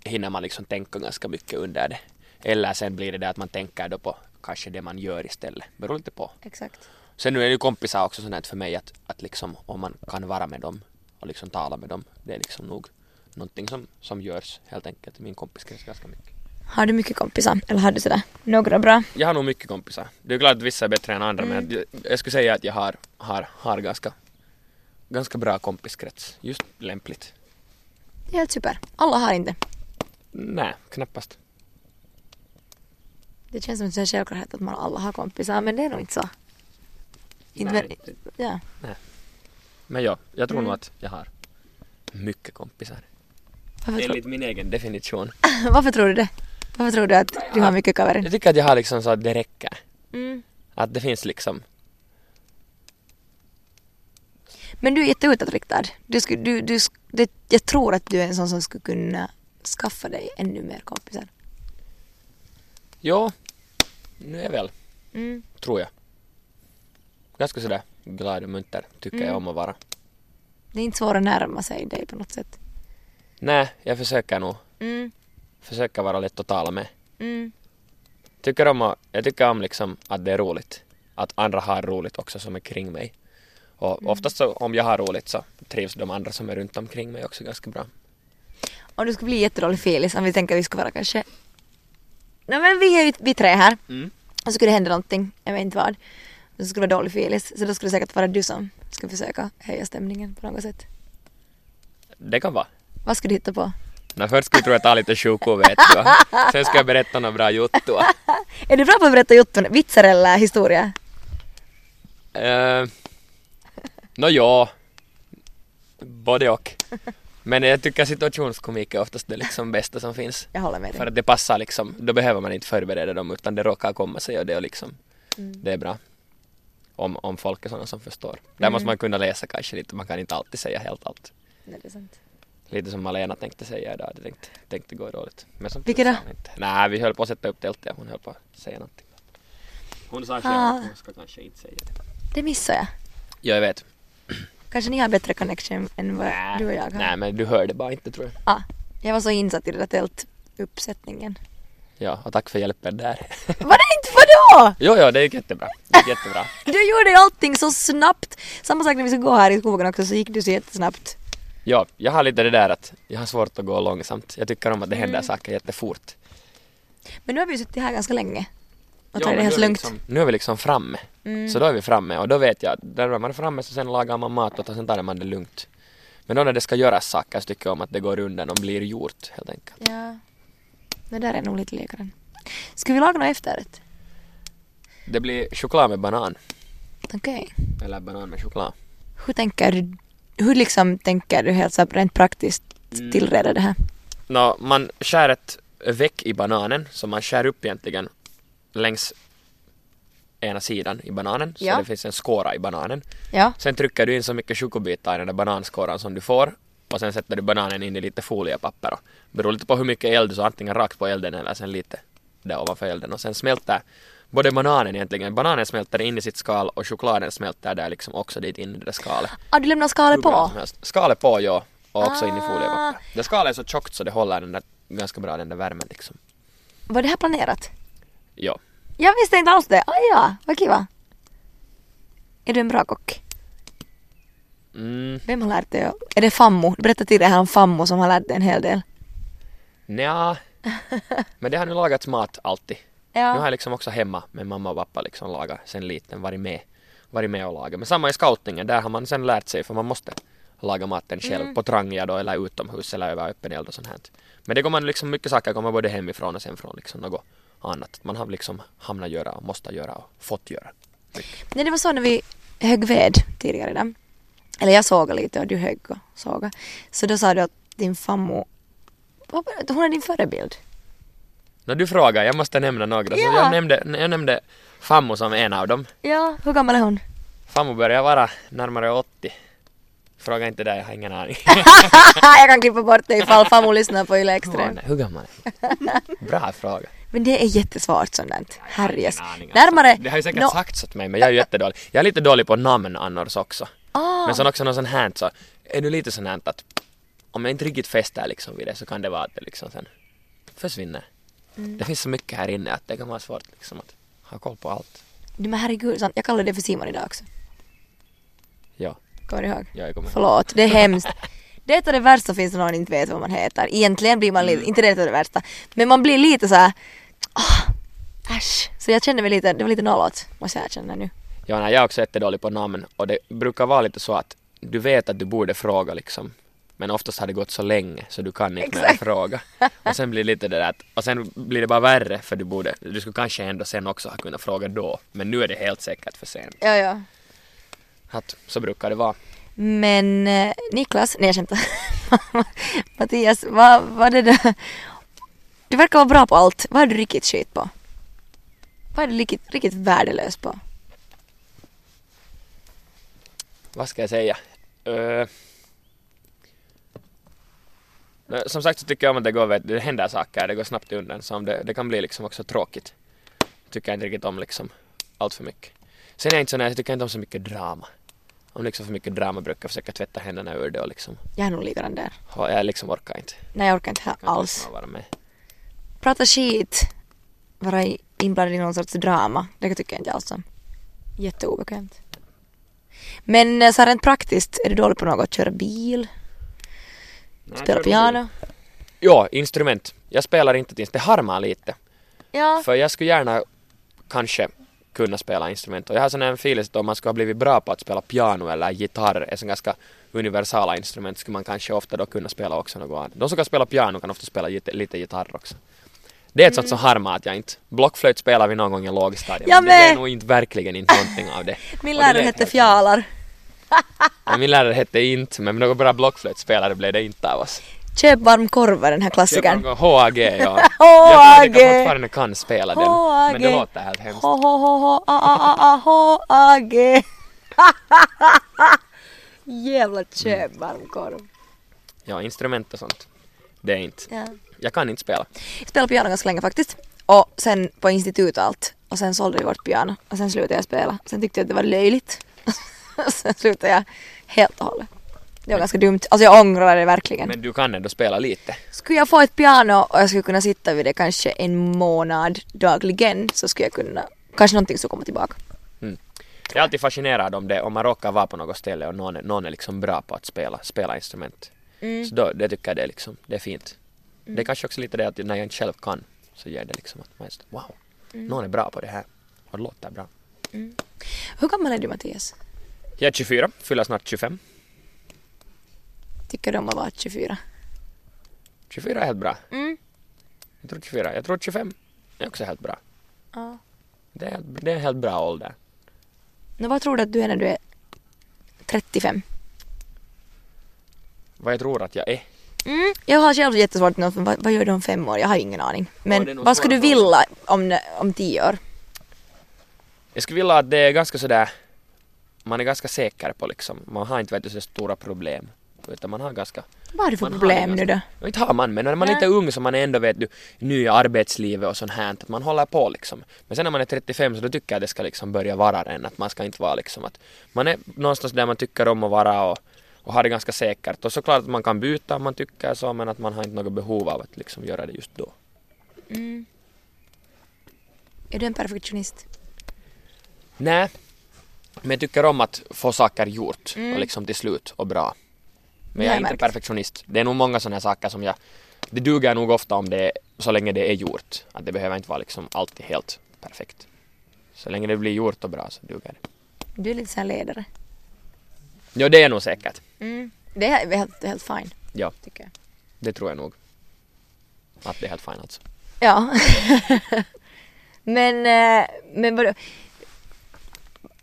hinner man liksom tänka ganska mycket under det. Eller sen blir det det att man tänker då på kanske det man gör istället. Beror lite på. Exakt. Sen nu är ju kompisar också sånt för mig att, att liksom om man kan vara med dem och liksom tala med dem. Det är liksom nog någonting som, som görs helt enkelt i min kompiskrets ganska mycket. Har du mycket kompisar? Eller har du sådär några bra? Jag har nog mycket kompisar. Det är klart att vissa är bättre än andra men jag, jag skulle säga att jag har, har, har ganska, ganska bra kompiskrets. Just lämpligt. Helt super. Alla har inte. Nej, knappast. Det känns som en självklarhet att man alla har kompisar men det är nog inte så. Inte Nej, men, ja. Men ja, jag tror Mm. nog att jag har mycket kompisar. Varför, Enligt min egen definition. varför tror du det? Varför tror du att du har mycket kaverin? Jag tycker att jag har liksom så att det räcker. Mm. Att det finns liksom, Men du är jätteutåtriktad. Du, sku- du, du, sk- det, jag tror att du är en sån som skulle kunna skaffa dig ännu mer kompisar. jo, nu är väl, Mm. tror jag. Ganska sådär glad och munter tycker Mm. jag om att vara. Det är inte svårt att närma sig dig på något sätt. Nej, jag försöker nog, Mm. försöker vara lätt att tala med. Mm. Tycker om att, jag tycker om liksom att det är roligt. Att andra har roligt också som är kring mig. Och Mm. oftast så om jag har roligt så trivs de andra som är runt omkring mig också ganska bra. Om du skulle bli jättedålig filis, om vi tänker att vi ska vara kanske... Nej men vi är ju vi tre här. Mm. Och så skulle det hända någonting, jag vet inte vad. Så skulle det vara dålig filis. Så då skulle det säkert vara du som ska försöka höja stämningen på något sätt. Det kan vara. Vad ska du hitta på? Men först ska jag tro att ta lite sjuko vet du. Sen ska jag berätta några bra juttua. Är du bra på att berätta jutton? Vitsar eller historia? Uh, Nå ja, både och. Men jag tycker situationskomik är oftast det liksom bästa som finns. Jag håller med För dig. att det passar liksom, då behöver man inte förbereda dem utan det råkar komma sig och det är liksom, Mm. det är bra. Om, om folk är sådana som förstår. Där måste Mm. man kunna läsa kanske lite, man kan inte alltid säga helt allt. Nej, det är sant. Lite som Malena tänkte säga idag, det tänkte, tänkte gå dåligt. Men som Vilket då? inte. Nej, vi höll på att sätta upp tältet och hon höll på att säga någonting. Hon sa själv Ah. att hon ska kanske inte säga det. Det missar jag. Ja, jag vet. Kanske ni har bättre connection än vad du och jag har. Nej, men du hörde bara inte tror jag. Ah, jag var så insatt i den där tältuppsättningen. Ja, och tack för hjälpen där. Var det inte vadå? jo, jo, det gick jättebra. Det gick jättebra. Du gjorde ju allting så snabbt. Samma sak när vi skulle gå här i skogen också så gick du så jättesnabbt. Ja, jag har lite det där att jag har svårt att gå långsamt. Jag tycker om att det händer Mm. saker jättefort. Men nu har vi suttit här ganska länge. Och Ja, tagit det helt nu är vi lugnt. Liksom, nu är vi liksom framme. Mm. Så då är vi framme och då vet jag att när man är framme så sen lagar man mat och sen tar man det lugnt. Men då när det ska göras saker så tycker jag om att det går undan och blir gjort helt enkelt. Ja. Det där är nog lite likare. Ska vi laga något efterrätt? Det blir choklad med banan. Okej. Eller banan med choklad. Hur tänker du, hur liksom tänker du helt så rent praktiskt Mm. tillreda det här? Nå, man skär ett veck i bananen så man skär upp egentligen längs ena sidan i bananen så Ja. det finns en skåra i bananen. Ja. Sen trycker du in så mycket chokobitar i den där bananskåran som du får och sen sätter du bananen in i lite foliepapper och beror lite på hur mycket eld så antingen rakt på elden eller sen lite där ovanför elden och sen smälter både bananen egentligen, bananen smälter in i sitt skal och chokladen smälter där liksom också dit in i det där skalet. Ah, du lämnar skalet på? Skalet på ja, och också in i Ah. foliepapper. Det skalet är så tjockt så det håller den där ganska bra den där värmen liksom. Var det här planerat? Ja. Jag visste inte alls det. Ah, ja, vad kiva. Är du en bra kock? Mm, Vem har lärt dig? Är det Fammo? Berätta till det här om Fammo som har lärt dig en hel del. nja. Men det har nu lagats mat alltid. Nu har Ja. jag liksom också hemma med mamma och pappa liksom lagat sen liten, varit med, varit med och lagat. Men samma i scoutingen, där har man sen lärt sig för man måste laga maten själv Mm. på trangia då eller utomhus eller över öppen eld och sånt här. Men det går man liksom, mycket saker kommer både hemifrån och sen från liksom något annat. Man har liksom hamnat göra och måste göra och fått göra. Nej, det var så när vi högg ved tidigare idag. Eller jag sågade lite och du högg och sågade. Så då sa du att din Fammo, hon är din förebild. När du frågar, jag måste nämna några. Så Ja. jag nämnde, jag nämnde Fammo som en av dem. Ja, hur gammal är hon? Fammo börjar vara närmare 80. Fråga inte där, jag har ingen aning. jag kan klippa bort det ifall Fammo lyssnar på Yle Extrem. Hur gammal är hon? Bra fråga. Men det är jättesvårt sånt där. Alltså. Närmare... Det har ju säkert Nå- sagts åt mig men jag är ju jättedålig. Jag är lite dålig på namn annars också. Ah, Men sen också något sånt här så är det lite sånt här att om jag inte riktigt fäster liksom vid det så kan det vara att det liksom sen försvinner. Mm. Det finns så mycket här inne att det kan vara svårt liksom att ha koll på allt. du men herregud, sant. jag kallade det för Simon idag också. Ja, Kommer du ihåg? jag kommer ihåg. Förlåt, det är hemskt. Det är det värsta finns det någon inte vet vad man heter. Egentligen blir man lite, inte det är det värsta, men man blir lite så här. "Ah, äsch. Så jag kände mig lite, det var lite nollåt måste jag erkänna nu. Ja, nej, jag är också jättedålig på namn och det brukar vara lite så att du vet att du borde fråga liksom. Men oftast har det gått så länge så du kan inte mer fråga. Och sen blir det lite det där att, och sen blir det bara värre för du borde, du skulle kanske ändå sen också ha kunnat fråga då. Men nu är det helt säkert för sent. Ja, ja. Att så brukar det vara. Men eh, Niklas, nej jag skämtar. Mattias, vad vad det där? Du verkar vara bra på allt. Vad är du riktigt skit på? Vad är du riktigt, riktigt värdelös på? Vad ska jag säga? Uh, som sagt så tycker jag om att det går, vet, det händer saker, det går snabbt undan. Så det, det kan bli liksom också tråkigt. Tycker jag inte riktigt om liksom allt för mycket. Sen är jag inte så jag tycker inte om så mycket drama. Om liksom för mycket drama brukar jag försöka tvätta händerna ur det och liksom, Jag är nog likadan där. jag liksom orkar inte. Nej jag orkar inte här alls. inte vara med. Prata skit, vara inblandad i någon sorts drama. Det tycker jag inte alls om. Jätteobekvämt. Men eh, så här rent praktiskt, är du dålig på något? Köra bil? Spela piano? Ja, instrument. Jag spelar inte ett instrument, det harmar lite. Ja. För jag skulle gärna kanske kunna spela instrument. Och jag har sån här feeling att om man skulle ha blivit bra på att spela piano eller gitarr, är så ganska universala instrument, skulle man kanske ofta då kunna spela också något annat. De som kan spela piano kan ofta spela lite gitarr också. Det är ett sånt som harmar att jag inte... Blockflöjt spelar vi någon gång i lågstadiet, Jag men det är nog inte verkligen inte någonting av det. Min det lärare lät hette Fjalar. Ja, Min lärare hette inte, men någon bra blockflöjtspelare blev det inte av oss. Köp varm korv var den här klassikern. HAG, ja. Jag tror HAG. jag fortfarande kan spela den, men det HAG. låter helt hemskt. H H H H A A A A H A G. Jävla köp varm korv. Ja, instrument och sånt. Det är inte. Ja. Jag kan inte spela. Jag spelade piano ganska länge faktiskt. Och sen på institut och allt. Och sen sålde vi vårt piano. Och sen slutade jag spela. Sen tyckte jag att det var löjligt. och sen slutade jag helt och hållet. Det var ganska dumt. Alltså jag ångrar det verkligen. Men du kan ändå spela lite. Skulle jag få ett piano och jag skulle kunna sitta vid det kanske en månad dagligen så skulle jag kunna, kanske någonting skulle komma tillbaka. Jag är alltid fascinerad om det, om man råkar vara på något ställe och någon är, någon är liksom bra på att spela, spela instrument. Mm. Så då, det tycker jag det är liksom, det är fint. Det är kanske också lite det att när jag inte själv kan så ger det liksom att man så, wow, Mm. någon är bra på det här. Och det låter bra. Hur gammal är du Mattias? Jag är 24, fyller snart 25. Tycker du om att vara 24? 24 är helt bra. Mm. Jag tror 24, jag tror 25 är också helt bra. Ja. Det är, det är en helt bra ålder. Men vad tror du att du är när du är 35? Vad jag tror att jag är. Mm. Jag har själv jättesvårt med vad, vad gör du om fem år? Jag har ingen aning. Men det är vad skulle du vilja om, om tio år? Jag skulle vilja att det är ganska sådär, man är ganska säker på liksom, man har inte vet du, så stora problem. Utan man har ganska, Vad har du för problem det nu då? och inte har man men när man är lite ung så man är ändå vet du, ny i arbetslivet och sånt här, att man håller på liksom. Men sen när man är 35 så då tycker jag att det ska liksom börja vara en, att man ska inte vara liksom att man är någonstans där man tycker om att vara och, och har det ganska säkert. Och såklart att man kan byta om man tycker så men att man har inte något behov av att liksom göra det just då. Mm. Är du en perfektionist? Nej, men jag tycker om att få saker gjort Mm. och liksom till slut och bra. Men jag är inte perfektionist. Det är nog många sådana här saker som jag... Det duger nog ofta om det så länge det är gjort. Att det behöver inte vara liksom alltid helt perfekt. Så länge det blir gjort och bra så duger det. Du är lite sån ledare. Ja, det är nog säkert. Mm. Det är helt, det är helt fine, Ja, tycker jag. det tror jag nog. Att det är helt fine alltså. Ja. men, eh, men vadå?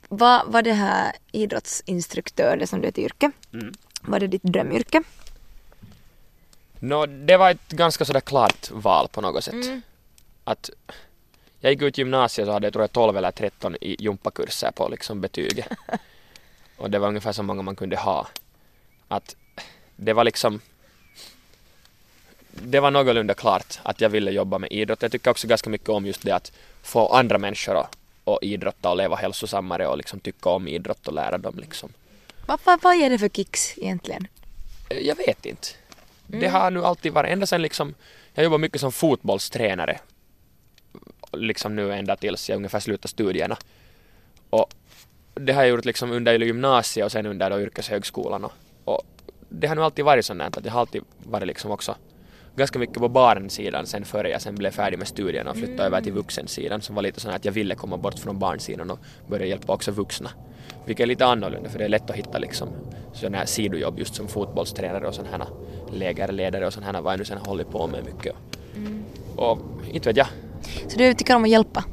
Vad var det här idrottsinstruktör, det som du är ett yrke? Mm. Var det ditt drömyrke? Nå, det var ett ganska sådär klart val på något sätt. Mm. Att jag gick ut gymnasiet så hade jag tror jag 12 eller 13 i gympakurser på liksom betyget. Och det var ungefär så många man kunde ha. Att det var liksom det var någorlunda klart att jag ville jobba med idrott. Jag tycker också ganska mycket om just det att få andra människor att, att idrotta och leva hälsosammare och liksom tycka om idrott och lära dem liksom. Vad, vad, vad ger det för kicks egentligen? Jag vet inte. Det har nu alltid varit, ända sen liksom, jag jobbar mycket som fotbollstränare. Liksom nu ända tills jag ungefär slutar studierna. Och det har jag gjort liksom under gymnasiet och sen under då yrkeshögskolan och, och det har nu alltid varit sånt att jag har alltid varit liksom också ganska mycket på barnsidan sen före jag sen blev färdig med studierna och flyttade över till vuxensidan som var lite sån att jag ville komma bort från barnsidan och börja hjälpa också vuxna. Vilket är lite annorlunda för det är lätt att hitta liksom sådana här sidojobb just som fotbollstränare och sådana här lägerledare och sådana här vad jag nu sen hållit på med mycket. Och inte vet jag. Så du tycker om att hjälpa?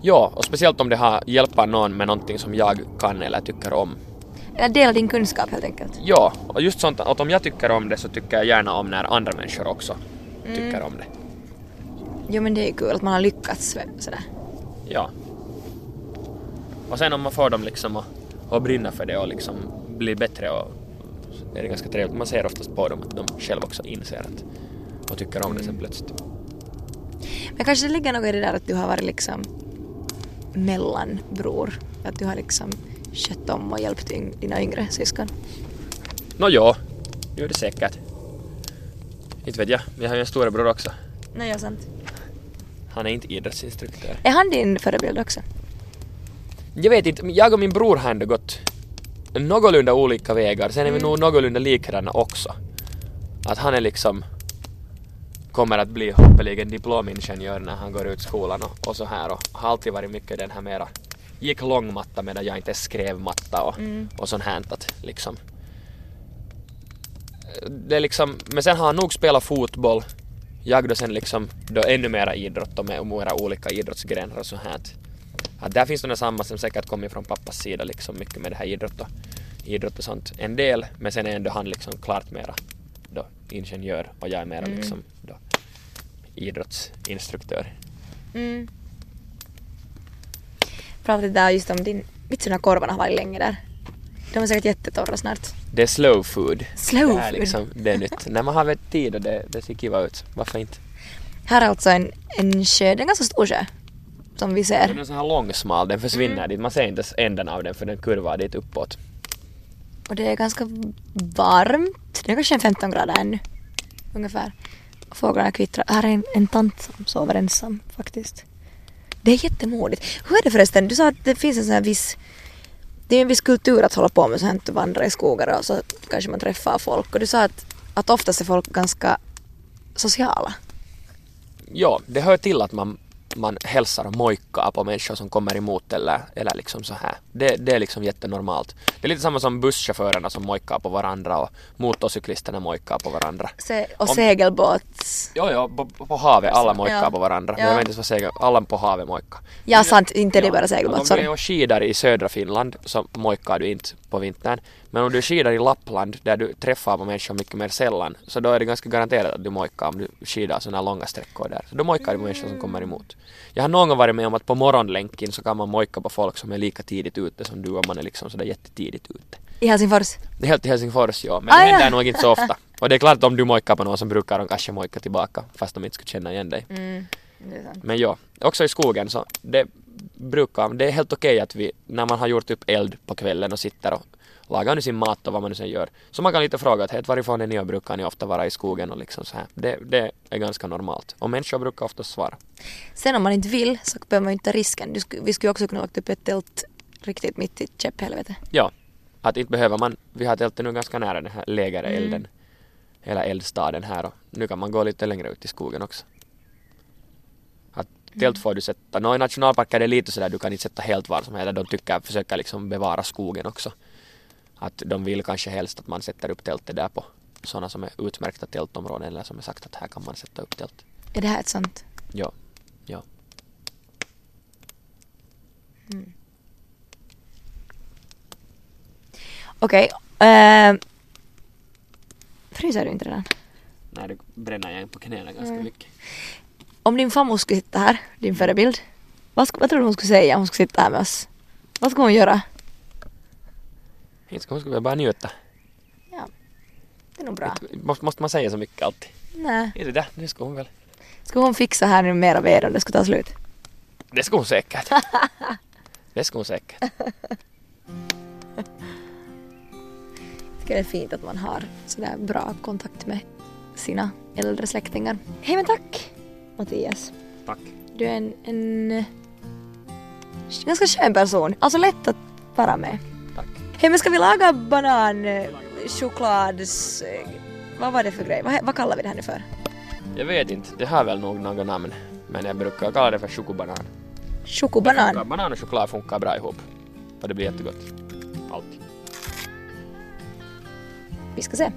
Ja, och speciellt om det har hjälpt någon med någonting som jag kan eller tycker om. Eller dela din kunskap helt enkelt? Ja, och just sånt att om jag tycker om det så tycker jag gärna om när andra människor också tycker om det. Jo men det är ju kul att man har lyckats sådär. Ja. Och sen om man får dem liksom att, att brinna för det och liksom bli bättre och det är det ganska trevligt. Man ser oftast på dem att de själva också inser att och tycker om det sen plötsligt. Men kanske det ligger något i det där att du har varit liksom mellanbror. Att du har liksom skött om och hjälpt dina yngre syskon. Nå ja, gör det säkert. Inte vet jag, men jag har ju en storebror också. Nej, ja, sant. Han är inte idrottsinstruktör. Är han din förebild också? Jag vet inte, jag och min bror har ändå gått någorlunda olika vägar. Sen är vi nog någorlunda likadana också. Att han är liksom kommer att bli hoppeligen diplomingenjör när han går ut skolan och, och så här. Och har alltid varit mycket den här mera gick långmatta medan jag inte skrev matta och, och sånt här. Att liksom det är liksom, men sen har han nog spelat fotboll. Jag då sen liksom då ännu mera idrott och med mera olika idrottsgrenar och så här. Att, där finns det samma som säkert kommer från pappas sida liksom mycket med det här idrott och, idrott och sånt en del. Men sen är ändå han liksom klart mera då ingenjör och jag är mera liksom då idrottsinstruktör. Mm. Pratade där just om din... Vitsen när korvarna har varit länge där. De är säkert jättetorra snart. Det är slow food. Slow det är food. liksom, det är nytt. När man har väl tid och det, det ser kiva ut, varför inte? Här är alltså en, en sjö, det är en ganska stor sjö. Som vi Den är ser. så här långsmal, den försvinner Mm. dit. Man ser inte ens änden av den för den kurvar dit uppåt. Och det är ganska varmt. Det är kanske en 15 grader ännu. Ungefär. Fåglarna kvittrar. Här är en, en tant som sover ensam faktiskt. Det är jättemodigt. Hur är det förresten? Du sa att det finns en sån här viss... Det är en viss kultur att hålla på med sånt här, vandra i skogar och så kanske man träffar folk. Och du sa att, att oftast är folk ganska sociala. Ja, det hör till att man, man hälsar och mojkar på människor som kommer emot eller, eller liksom så här. Det, det är liksom jättenormalt. Det är lite samma som busschaufförerna som mojkar på varandra och motorcyklisterna mojkar på varandra. Se, och Om- segelbåts... Jo, jo, på, på havet, alla mojkar Ja. på varandra. Ja. Jag vet inte vad säger, alla på havet mojkar. Ja, sant. Inte det bara Om segelbåt. du Sorry. är och skidar i södra Finland så mojkar du inte på vintern. Men om du skidar i Lappland där du träffar på människor mycket mer sällan så då är det ganska garanterat att du mojkar om du skidar sådana långa sträckor där. Så då mojkar du på människor som kommer emot. Jag har någon gång varit med om att på morgonlänken så kan man mojka på folk som är lika tidigt ute som du och man är liksom sådär jättetidigt ute. I Helsingfors. Helt i Helsingfors ja, men Ah, det händer ja. nog inte så ofta. Och det är klart att om du mojkar på någon så brukar de kanske mojka tillbaka fast de inte skulle känna igen dig. Mm. Men ja, också i skogen så det brukar, det är helt okej att vi, när man har gjort upp eld på kvällen och sitter och lagar nu sin mat och vad man nu sen gör. Så man kan lite fråga att helt varifrån är ni och brukar ni ofta vara i skogen och liksom så här. Det, det är ganska normalt. Och människor brukar ofta svara. Sen om man inte vill så behöver man ju inte ta risken. Du vi skulle också kunna lagt upp ett tält riktigt mitt i käpphelvete. Ja, att inte behöver man, vi har tältet nu ganska nära den här lägerelden. Hela eldstaden här och nu kan man gå lite längre ut i skogen också. Att tält får du sätta, nå i nationalparker är det lite sådär du kan inte sätta helt var som helst, de tycker, försöker liksom bevara skogen också. Att de vill kanske helst att man sätter upp tältet där på sådana som är utmärkta tältområden eller som är sagt att här kan man sätta upp tält. Är det här ett sånt? Ja, ja. Okej. eh, fryser du inte redan? Nej, det bränner jag in på knäna ganska mycket. Om din farmor skulle sitta här, din förebild. Vad, vad tror du hon skulle säga om hon skulle sitta här med oss? Vad skulle hon göra? Inte ska hon skulle bara njuta. Ja, det är nog bra. Måste, måste man säga så mycket alltid? Nej. Inte det, det ska hon väl. Skulle hon fixa här nu mera ved om det skulle ta slut? Det ska hon säkert. Det ska hon säkert. Jag tycker det är fint att man har sådär bra kontakt med sina äldre släktingar. Hej men tack Mattias. Tack. Du är en, en ganska skön person. Alltså lätt att vara med. Hej men ska vi laga banan... eh, choklads... Vad var det för grej? Vad, vad kallar vi det här nu för? Jag vet inte, det har väl nog något namn. Men jag brukar kalla det för chokobanan. Chokobanan? Funkar- Banan och choklad funkar bra ihop. För det blir jättegott. Alltid. Vi ska se.